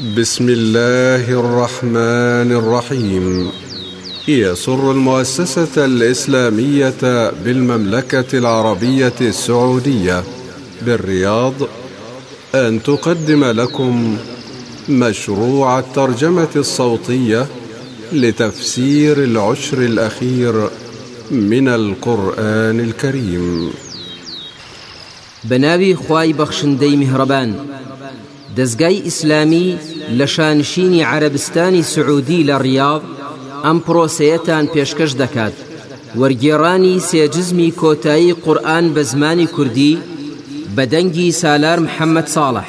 بسم الله الرحمن الرحيم يسر المؤسسة الإسلامية بالمملكة العربية السعودية بالرياض أن تقدم لكم مشروع الترجمة الصوتية لتفسير العشر الأخير من القرآن الكريم بە ناوی خوای بەخشندەی میهڕەبان. دەزگای ئیسلامی لە شانشینی عەرەبستانی سعودی لە ڕیاض ئەم پرۆسەیەتان پێشکەش دەکات وەرگێڕانی سێ جزمی کۆتایی قورئان بە زمانی کوردی بە دەنگی سالار محمد صالح.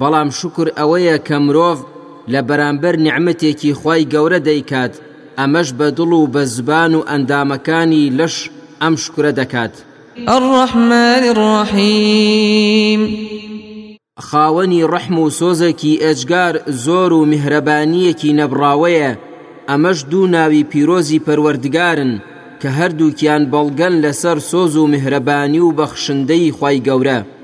بەڵام شوکر ئەوەیە کە مرۆڤ لە بەرامبەر نیعمەتێکی خوای گەورە دەیکات، ئەمەش بە دڵ و بە زبان و ئەندامەکانی لەش ئەم شوکرە دەکات. الرحمن الرحیم. خاوەنی ڕەحم و سۆزێکی ئێجگار زۆر و میهرەبانییەکی نەبڕاوەیە، ئەمەش دوو ناوی پیرۆزی پەروەردگارن کە هەردووکیان بەڵگەن لەسەر سۆز و میهرەبانی و بەخشندەیی خوای گەورە.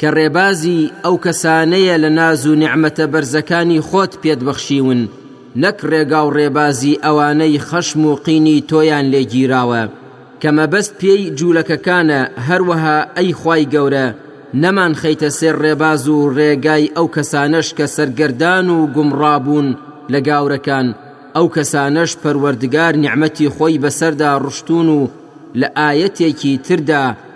کە ڕێبازی ئەو کەسانەیە لە ناز و نیعمەتە بەرزەکانی خۆت پێت بەخشیون نەک ڕێگا و ڕێبازی ئەوانەی خەشم و قینی تۆیان لێ گیراوە کە مەبەست پێی جولەکەکانە هەروەها ئەی خوای گەورە نەمان خەیتە سێر ڕێباز و ڕێگای ئەو کەسانەش کە سەرگەردان و گومڕابون لە گاورەکان ئەو کەسانەش پەروەردگار نیعمەتی خۆی بەسەردا ڕشتون و لە ئایەتێکی تردا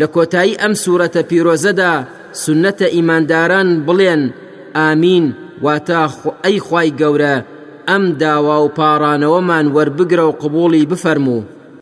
لە کۆتایی ئەم سورەتە پیرۆزەدا سوننەتە ئیمانداران بڵێن، ئامین، واتە، ئەی خوای گەورە ئەم داوا و پاڕانەوەمان وەربگرە و قبوڵی بفەرموو.